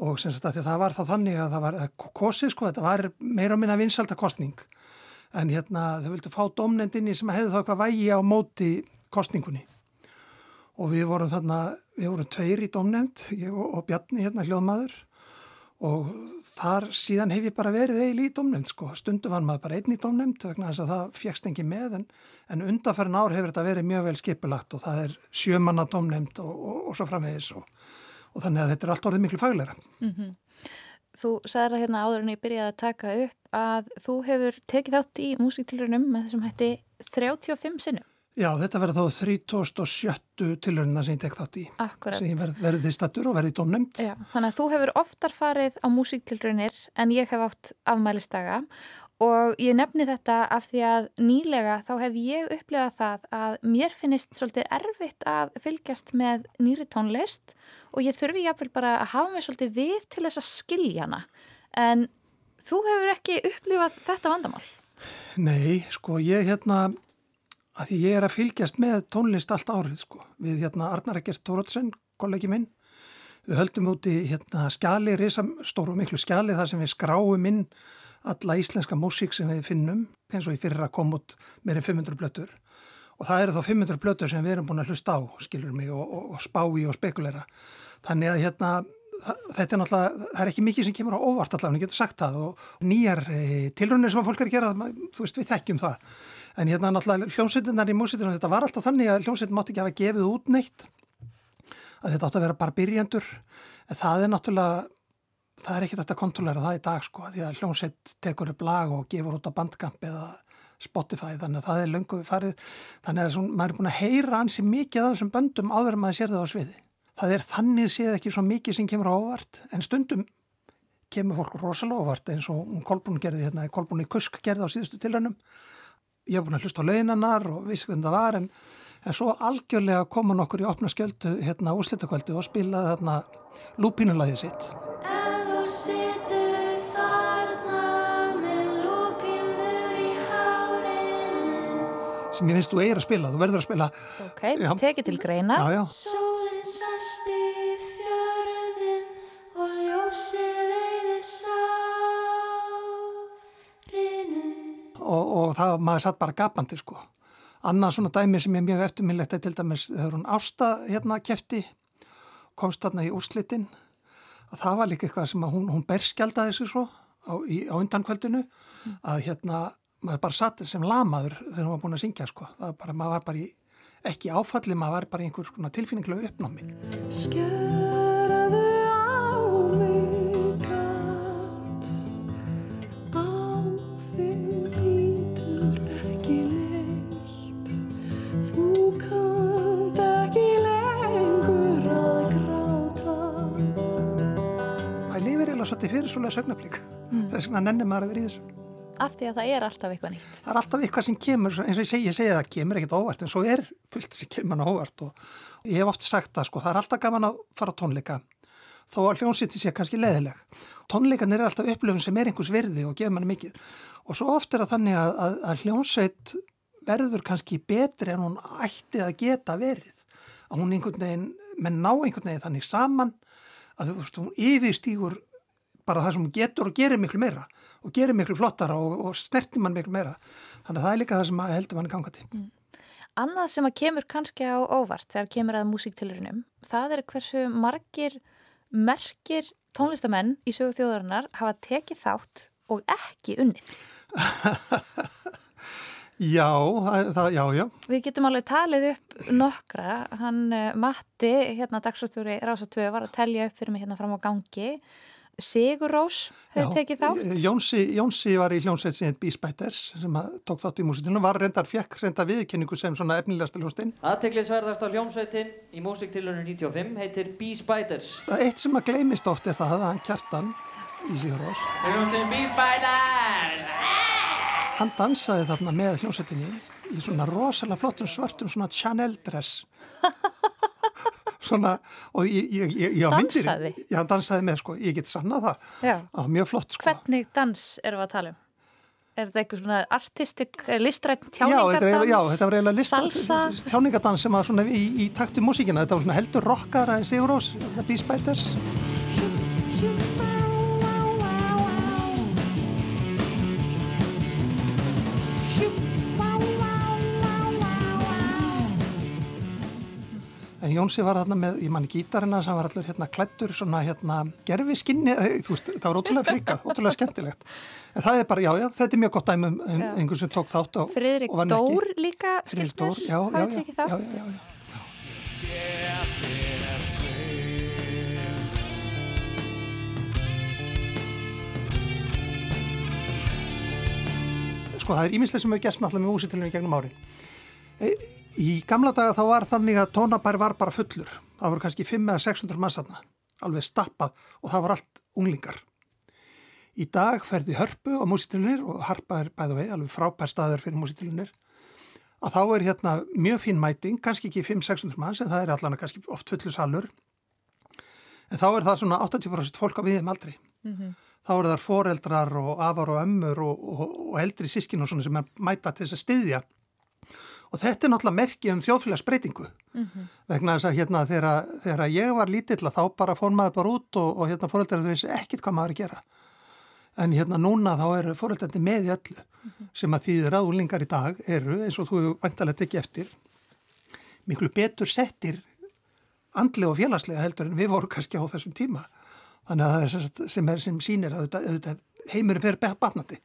og sem sagt að það var þá þannig að það var kosið sko, þetta var meira og minna vinsalda kostning en hérna þau vildu fá domnendinni sem hefði þá eitthvað vægi á móti kostningunni og við vorum þarna, við vorum tveir í domnend, ég og, og Bjarni hérna hljóðmaður. Og þar síðan hef ég bara verið eiginlega í domnefnd sko, stundu var maður bara einn í domnefnd vegna þess að það fjækst engi með en, en undanferðin ár hefur þetta verið mjög vel skipulagt og það er sjömanna domnefnd og, og, og svo framvegis og, og þannig að þetta er allt orðið miklu fagleira. Mm -hmm. Þú sagði það hérna áður en ég byrjaði að taka upp að þú hefur tekið þátt í músiktilurinnum með þessum hætti 35 sinnum. Já, þetta verður þá 3070 tilhöruna sem ég tek þátt í. Akkurat. Sem ég verð, verði stattur og verði domnemt. Já, þannig að þú hefur oftar farið á músiktilrunir en ég hef átt afmælistaga og ég nefni þetta af því að nýlega þá hef ég upplegað það að mér finnist svolítið erfitt að fylgjast með nýri tónlist og ég þurfi jáfnvel bara að hafa mig svolítið við til þess að skilja hana. En þú hefur ekki upplegað þetta vandamál? Nei, sko, ég hérna að ég er að fylgjast með tónlist allt árið sko. Við hérna Arnar Ekkert Tórótsen, kollegi minn, við höldum úti hérna skjali, risastóru miklu skjali þar sem við skráum inn alla íslenska músík sem við finnum eins og í fyrir að koma út meirinn 500 blöttur og það eru þá 500 blöttur sem við erum búin að hlusta á, skilur mig, og, og, og spá í og spekulera. Þannig að hérna þetta er náttúrulega, það er ekki mikið sem kemur á óvart allavega, ég getur sagt það. Og nýjar e, tilrunir sem að fólk er að gera, þú veist við þekkjum það. En hérna náttúrulega hljómsveitinnar í músitunum þetta var alltaf þannig að hljómsveitin mátti ekki hafa gefið út neitt. Að þetta átti að vera bara byrjandur en það er náttúrulega það er ekkert að kontrollera það í dag sko því að hljómsveit tekur upp lag og gefur út á bandkamp eða Spotify þannig að það er löngu við farið. Þannig að svona, maður er búin að heyra ansi mikið af þessum böndum áður en maður sér það á sviði. Það er þannig séð ekki svo mikið sem kemur ávart en stundum kemur fólk rosalega ávart eins og Kolbrún gerði hérna, Kolbrún í Kusk gerði á síðustu tilhörnum ég hef búin að hlusta á launannar og vissi hvernig það var en, en svo algjörlega koma nokkur í opna skjöldu hérna úslitakvöldu og spilaði þarna lúpínulagið sitt. Sem ég finnst þú eigir að spila, þú verður að spila. Ok, tekið til greina. Já, já. Sólinn sast í fjörðin og ljósið eðið sárinu Og, og það, maður satt bara gapandi sko. Annað svona dæmi sem er mjög eftirminnlegt er til dæmis þegar hún ásta hérna kefti, komst þarna í úrslitin, að það var líka eitthvað sem hún, hún berskjaldaði sig svo á, í, á undankvöldinu að hérna maður bara satt sem lamaður þegar hún var búin að syngja sko. Það var bara, maður var bara í, ekki áfalli, maður var bara í einhver svona tilfinninglu uppnámi. Skjöraðu á mig gatt Á þig býtur ekki neitt Þú kannt ekki lengur að gráta Maður lifir eiginlega svolítið fyrir svolega sögnablík. Þess vegna nennir maður að vera í þessu. Af því að það er alltaf eitthvað nýtt. það er alltaf eitthvað sem kemur, eins og ég segi, ég segi það kemur ekkert óvart, en svo er fullt sem kemur óvart og ég hef oft sagt það, sko, það er alltaf gaman að fara tónleika þó að hljónsýtti sé kannski leðileg. Tónleikan er alltaf upplöfun sem er einhvers virði og gefur manni mikið og svo oft er það þannig að, að, að hljónsveit verður kannski betri en hún ætti að geta verið, að hún einhvern veginn, menn ná einhvern veginn bara það sem hún getur og gerir miklu meira og gerir miklu flottara og, og snertir mann miklu meira. Þannig að það er líka það sem heldur mann ganga til. Annað sem að kemur kannski á óvart þegar kemur að músíktilurinnum, það er hversu margir merkir tónlistamenn í sögu þjóðarinnar hafa tekið þátt og ekki unnið. [LAUGHS] Já, það, það, já, já. Við getum alveg talið upp nokkra, hann uh, Matti, hérna dagsastjóri Rása 2 var að telja upp fyrir mig hérna fram á gangi Sigur Rós hefur tekið þátt. Jónsi, Jónsi var í hljónsveit sem heit Beespæters sem að tók þátt í músitilunum, var reyndar fjekk reynda viðkenningu sem svona efnilegasta hljónstinn. Aðteglisverðast á hljómsveitin í músiktilunum 95 heitir. Það eitt sem að gleymist oft er það að hann kjartan í Sigurós, Hljómsveitin Bee Spiders! hann dansaði þarna með hljónsveitinni í svona rosalega flottum svartum svona Chanel dress. [LAUGHS] svona, og ég, ég, ég, ég á myndir- Dansaði? Já, hann dansaði með, sko, ég get sannað það. Já. Það var mjög flott, sko. Hvernig dans erum við að tala um? Er þetta eitthvað svona artistik, eh, listrætt Já, þetta tjáningardans? já, þetta var eiginlega list, Salsa? tjáningadans sem var svona í, í taktu músíkina, þetta var svona heldur rockara en Sigurós, Beespæters. En Jónsi var þarna með, ég mann gítarina sem var allur hérna klættur svona hérna gerfi skinni, þú veist, það var ótrúlega frikað, [LAUGHS] ótrúlega skemmtilegt. En það er bara, já, já, þetta er mjög gott dæmi um um Já. einhver sem tók þátt og, Friðrik og vann ekki. Dór líka Friðrik Dór, já, já, já, já, já. Sko það er íminslega sem hefur gert náttúrulega með úsitilinu í gegnum ári. Í gamla daga þá var þannig að tónabær var bara fullur. Það voru kannski 5 eða 600 manns þarna, alveg stappað og það var allt unglingar. Í dag ferði hörpu á músitilunir og harpa er bæða vei, alveg frábær staður fyrir músitilunir. Að þá er hérna mjög fín mæting, kannski ekki 500-600 manns en það er allan kannski oft fullu salur. En þá er það svona 80% fólk á viðum aldrei. Þá eru þar foreldrar og afar og ömmur og, og, og eldri sískin og svona sem er mæta til þess að styðja. Og þetta er náttúrulega merki um þjóðfélagsbreytingu. Vegna þess að hérna þegar, þegar ég var lítill að þá bara fór maður bara út og, og hérna foreldrar þau vissi ekkit hvað maður að gera. En hérna núna þá eru foreldrarnir með í öllu sem að þýðir að úlingar í dag eru eins og þú hefur vantarlega tekið eftir miklu betur settir andlega og félagslega heldur en við vorum kannski á þessum tíma. Þannig að það er sem, sem, sem sýnir að auðvitað heimurinn fyrir batnandi.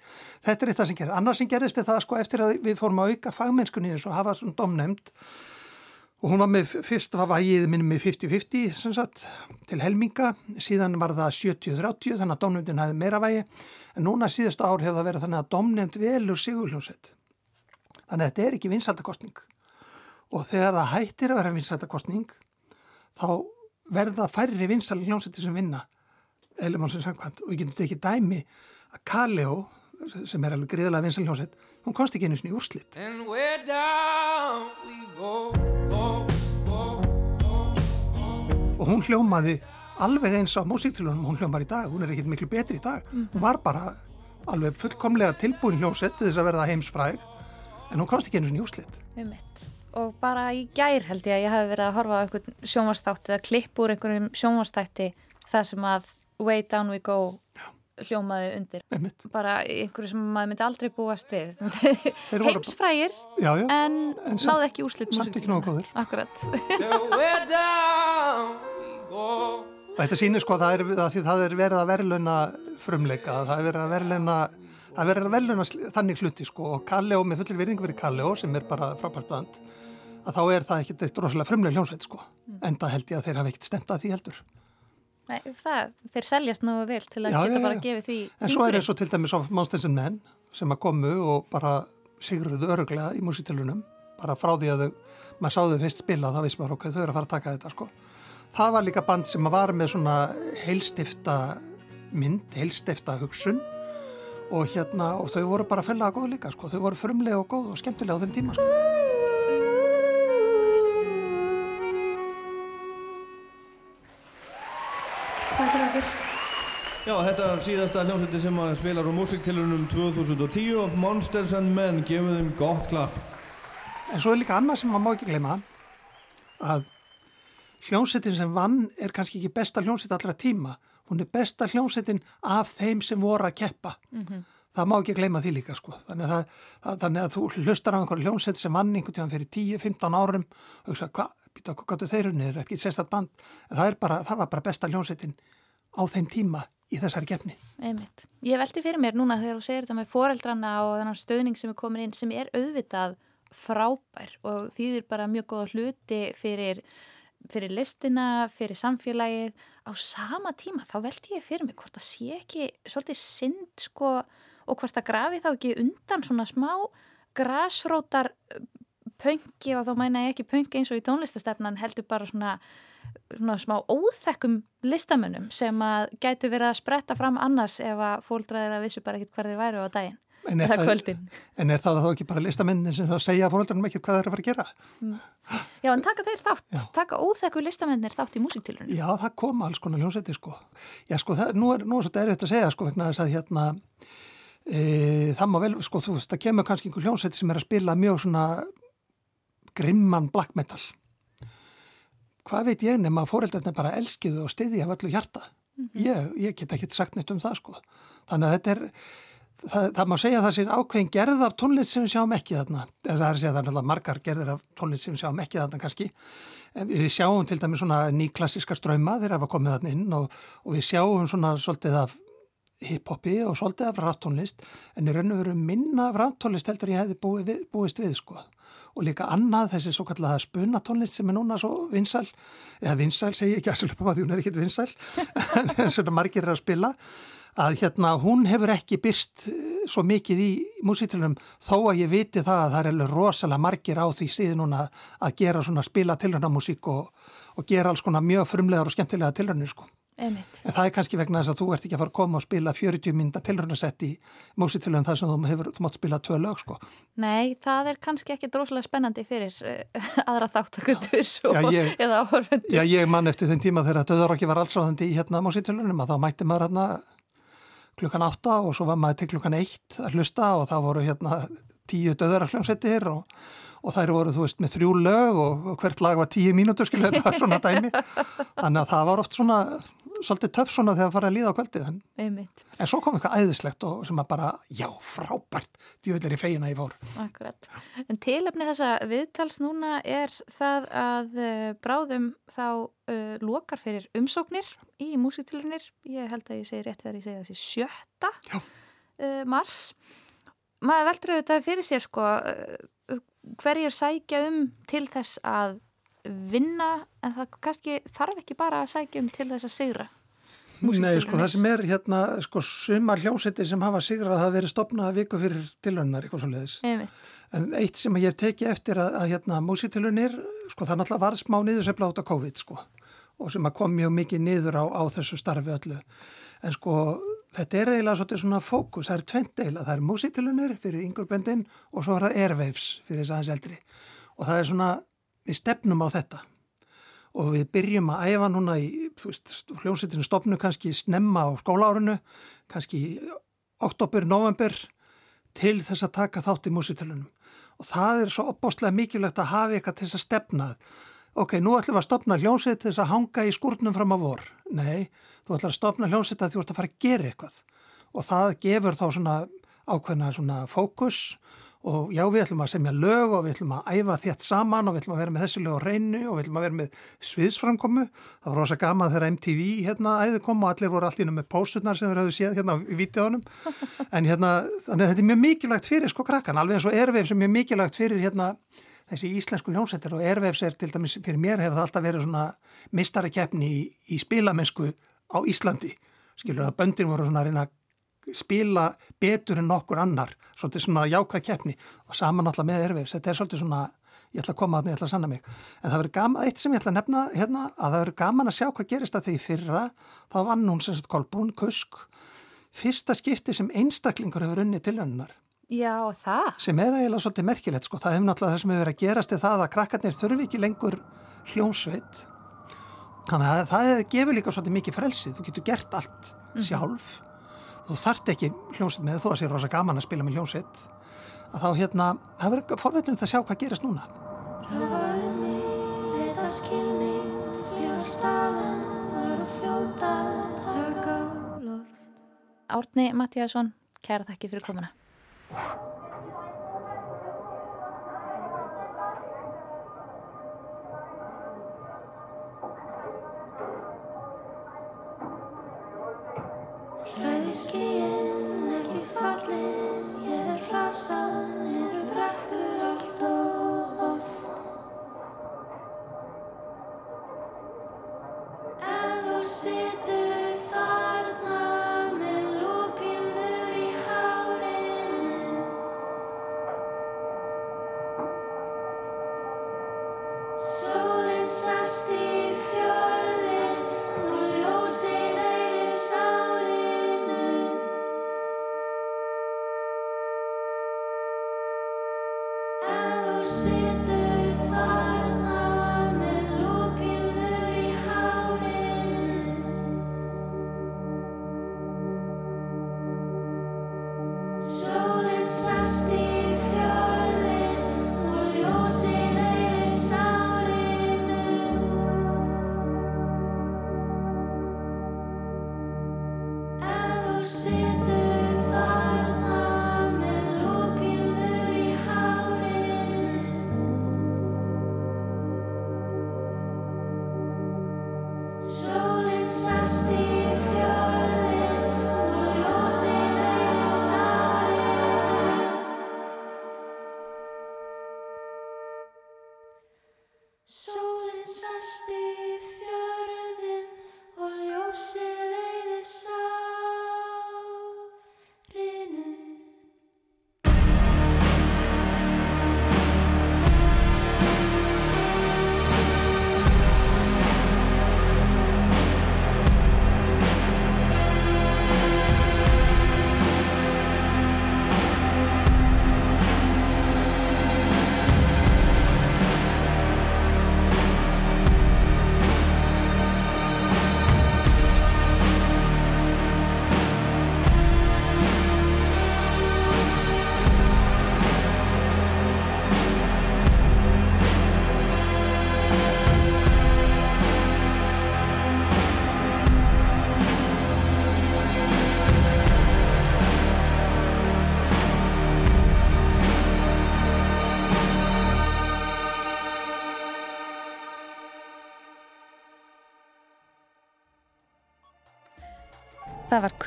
Þetta er eitthvað sem gerir. Annars sem gerist er það sko eftir að við fórum að auka fagmennskunni þessu og hafa svona domnefnd og hún var með, fyrst var vægið minni með 50-50 sem sagt til helminga, síðan var það 70-30 þannig að domnefndin hafði meira vægi en núna síðustu ár hefur það verið þannig að domnefnd velur sigurljónsett. Þannig að þetta er ekki vinsaldakostning og þegar það hættir að vera vinsaldakostning þá verða færri vinsalhljónsetti sem vinna eðlum sem samkvæmt. Og ég getur tekið dæmi að Kaleo sem er alveg greiðlega vinsalhljónsett hún komst ekki einu sinni í úrslit. And where down we go, go, go, go, go. og hún hljómaði alveg eins á músíktilunum hún hljómar í dag, hún er ekkit miklu betri í dag. Hún var bara alveg fullkomlega tilbúin hljónsett til þess að verða heimsfræg en hún komst ekki einu sinni í úrslit. Einmitt. Og bara í gær held ég að ég hafi verið að horfa á einhvern sjónvarsþátt eða klipp úr einhverjum sjónvarstætti þar sem að Way Down We Go hljómaði undir. Einmitt. Bara einhverju sem maður myndi aldrei búast við. [LAUGHS] voru- Heimsfrægir Já, já. en, En samt- náði ekki úslit samt ekki nógu góðir. Akkurat. Go. Þetta sýnir sko að það er, að því það er verið að verðluna frumleika, það er verið að verðluna, það er verið að verðluna sl- þannig hluti sko og Kalleo með fullir virðingu fyrir Kalleo sem er bara frábært band, að þá er það ekkert eitt rosalega frumlega hljónsveit sko, en það held ég að þeir hafa ekkert stemt að því heldur. Nei, það, þeir seljast nú vel til að Já, geta já, bara já. gefið því En svo er eins og til dæmis á Monsters and Men sem að komu og bara sigruðu öruglega í músitilunum, bara frá því að þau, maður sá þau fyrst spila þá veist maður okkur, þau eru að fara að taka þetta sko. Það var líka band sem að var með svona heilstifta mynd, heilstifta hugsun og hérna, og þau voru bara fellega góð líka sko, þau voru frumlega og góð og skemmtilega á þeim tíma sko. Okkur. Já, þetta er síðasta hljómsveitin sem að spilar á músiktilunum 2010 of Monsters and Men, gefum þeim gott klapp. En svo er líka annað sem maður má ekki gleyma að hljómsettin sem vann er kannski ekki besta hljómsett allra tíma. Hún er besta hljómsettin af þeim sem voru að keppa. Það má ekki gleyma því líka sko. Þannig að, það, það, þannig að þú hlustar á einhverju hljómsett sem vann einhvern tíðan fyrir 10-15 árum og hugsa, hvað, býta okkur gáttu þeir unni, er ekki sérstætt band. En það, er bara, það var bara besta hljómsettin á þeim tíma í þessari keppni. Einmitt. Ég veldi fyrir mér núna þegar þú segir þetta með foreldrana og þennan stöðning sem er komin inn sem er auðvitað frábær og þýðir bara mjög góða hluti fyrir fyrir listina, fyrir samfélagið á sama tíma þá veldi ég fyrir mig hvort það sé ekki svolítið synd sko og hvort það grafi þá ekki undan svona smá grasrótar pöngi og þá mæna ég ekki pöngi eins og í tónlistastefnan heldur bara svona, svona smá óþekkum listamönnum sem að gætu verið að spretta fram annars ef að fóldraðir að vissu bara ekkert hvað þeir væru á daginn En er, það, kvöldin. en er það þá ekki bara listamennin sem að segja fóröldunum ekki hvað það er að fara að gera? Já, en taka þeir þátt, taka óþekku listamennir þátt í músiktilunum. Já, það kom alls konar hljómsætti sko. Já, sko, það, nú er, nú er svolítið erfitt að segja sko, vegna þess að hérna, e, það má vel, sko, þú veist, það kemur kannski einhver hljómsætti sem er að spila mjög svona grimman black metal. Hvað veit ég nema að fóreldarnir bara elskiðu og stiði af öllu hjarta? ég, ég get ekki sagt neitt um það sko. Þannig að þetta er, það, það má segja að það sé ákveðin gerð af tónlist sem við sjáum ekki þarna. Það er að segja að er margar gerðir af tónlist sem við sjáum ekki þarna kannski. En við sjáum til dæmis svona nýklassiska ströyma þegar það komið þarna inn og, og við sjáum svona svolítið af hip-hopi og svolítið af ráttónlist en í raun og veru minna af ráttónlist heldur ég hefði við, búist við sko og líka annað þessi svo kallaða spunatónlist sem er núna svo vinsæl. Eða vinsæl segi ég ekki að því hún er ekkit vinsæl. [LAUGHS] En [LAUGHS] svona margir er að spila. Að hérna hún hefur ekki byrst svo mikið í músitilunum þó að ég viti það að það er rosalega margir á því síði núna að gera svona spila tilhörnamúsík og, og gera alls konar mjög frumlegar og skemmtilega tilhörnir sko. Einmitt. En það er kannski vegna þess að þú ert ekki að fara að koma og spila 40 minna tilhörnarsett í músitilunum þar sem þú hefur, þú mátt spila tvö lög sko. Nei, það er kannski ekki droslega spennandi fyrir uh, aðra þáttakundur Já, ég- eða áhörfundur. Já, ég man eftir þeim tíma þegar döðarokki var allsráðandi í hérna músitilunum að þá mætti maður hérna klukkan átta og svo var maður til klukkan eitt að hlusta og það voru hérna tíu döðararkljómsettir og, og þær voru, þú veist, með þrjú lög og, og hvert lag var tíu mínútur, skilja, þetta var svona dæmi. [LAUGHS] Þannig að það var oft svona, svolítið töff svona þegar það farið að líða á kvöldið. En, en svo kom eitthvað æðislegt og sem að bara, já, frábært, djúðlir í fegina ég fór. akkurat. En tilefni þessa viðtals núna er það að uh, bráðum þá uh, lokar fyrir umsóknir í músiktilunir. Ég held að ég segi rétt þegar ég segi þessi sjötta uh, mars. Maður veldur auðvitað fyrir sér sko hverjir sækja um til þess að vinna en það kannski þarf ekki bara að sækja um til þess að sigra. Nei, sko, það sem er hérna, sko, sumar hljómsettir sem hafa sigrað að verið stopnað viku fyrir tilhörnar, eitthvað svo leiðis. Einmitt. En eitt sem ég hef tekið eftir að, að hérna, músitilunir, sko, það náttúrulega var smá niðursefla át á COVID, sko, og sem að kom mjög mikið niður á, á þessu starfi öllu. En sko, þetta er eiginlega svolítið svona fókus, það er tvent eiginlega, það er músitilunir fyrir yngurböndin og svo er það airwaves fyrir þess aðeins eldri. Og það er svona, við stefnum á þetta og við byrjum að æfa núna í, hljómsveitinu stopnu kannski snemma á skólaárunu, kannski oktober, november til þess að taka þátt í músitilunum. Og það er svo opbóstlega mikilvægt að hafa eitthvað til þess að stefna. Ok, nú ætlum við að stopna hljómsveit til þess að hanga í skúrnum fram á vor. Nei, þú ætlum að stopna hljómsveit að þú ert að fara að gera eitthvað. Og það gefur þá svona ákveðna svona fókus og já, við ætlum að semja lög og við ætlum að æfa þétt saman og við ætlum að vera með þessi lög á reynu og við ætlum að vera með sviðsframkomu. Það var rosa gaman þegar MTV hérna æði kom og allir voru allir með pósturnar sem þeir hafðu séð hérna í vídeónum. [LAUGHS] En hérna, þannig að þetta er mjög mikilvægt fyrir sko krakkan, alveg eins og Airwaves er mjög mikilvægt fyrir hérna þessi íslensku hljómsættir og Airwaves er til dæmis fyrir mér hefur það alltaf verið svona mistarakeppni í, í spilamennsku á Íslandi. Skilur að böndin voru svona að reyna að spila betur en nokkur annar. Svolítið svona jákvæð keppni og saman alltaf með erfiðs, þetta er svolítið svona ég ætla að koma að það, ég ætla að sanna mig. En það verður gaman, eitt sem ég ætla að nefna hérna að það verður gaman að sjá hvað gerist að því fyrra. Þá vann hún sem sagt Kolbrún Kusk. Fyrsta skipti sem einstaklingur hefur unni til hennar Já, það. sem er eiginlega svolítið merkilegt sko. það hefur náttúrulega það sem hefur verið að gerast er það að krakkarnir þurfi ekki lengur hljómsveit. Þannig að það gefur líka svolítið mikið frelsi. Þú getur gert allt sjálf þú þart ekki hljómsveit með þó að sér rosa gaman að spila með hljómsveit að þá hérna, það verður forveitin að sjá hvað gerist núna Rafaðu mig, leta skilning, fljá staðan, var að fljóta, taka á loft. Árni Mattíasson, kæra þakki fyrir komuna. risky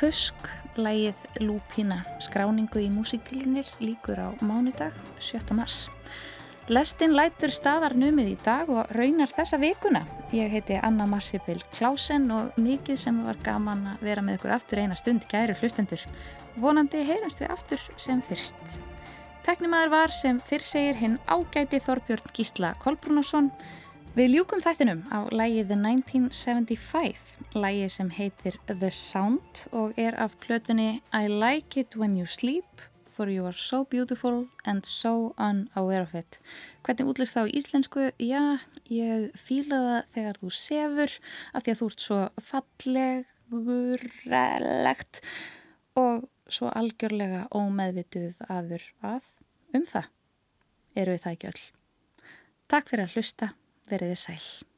Kusk, lægið Lúpína, skráningu í músiktilunir líkur á mánudag 7. mars. Lestin lætur staðar numið í dag og raunar þessa vikuna. Ég heiti Anna Marsibil Klásen og mikið sem var gaman að vera með ykkur aftur eina stund gæru hlustendur. Vonandi heyrumst við aftur sem fyrst. Teknimaður var sem fyrr segir hinn ágæti Þorbjörn Gísla Kolbrúnarsson. Við ljúkum þættinum á lægið The 1975, lægið sem heitir The Sound og er af plötunni I Like It When You Sleep for You Are So Beautiful and So Unaware of It. Hvernig útlist þá í íslensku? Já, ég fíla það þegar þú sefur af því að þú ert svo fallegurlegt og svo algjörlega ómeðvituð aður að um það eru við það ekki öll. Takk fyrir að hlusta, veriði sæl.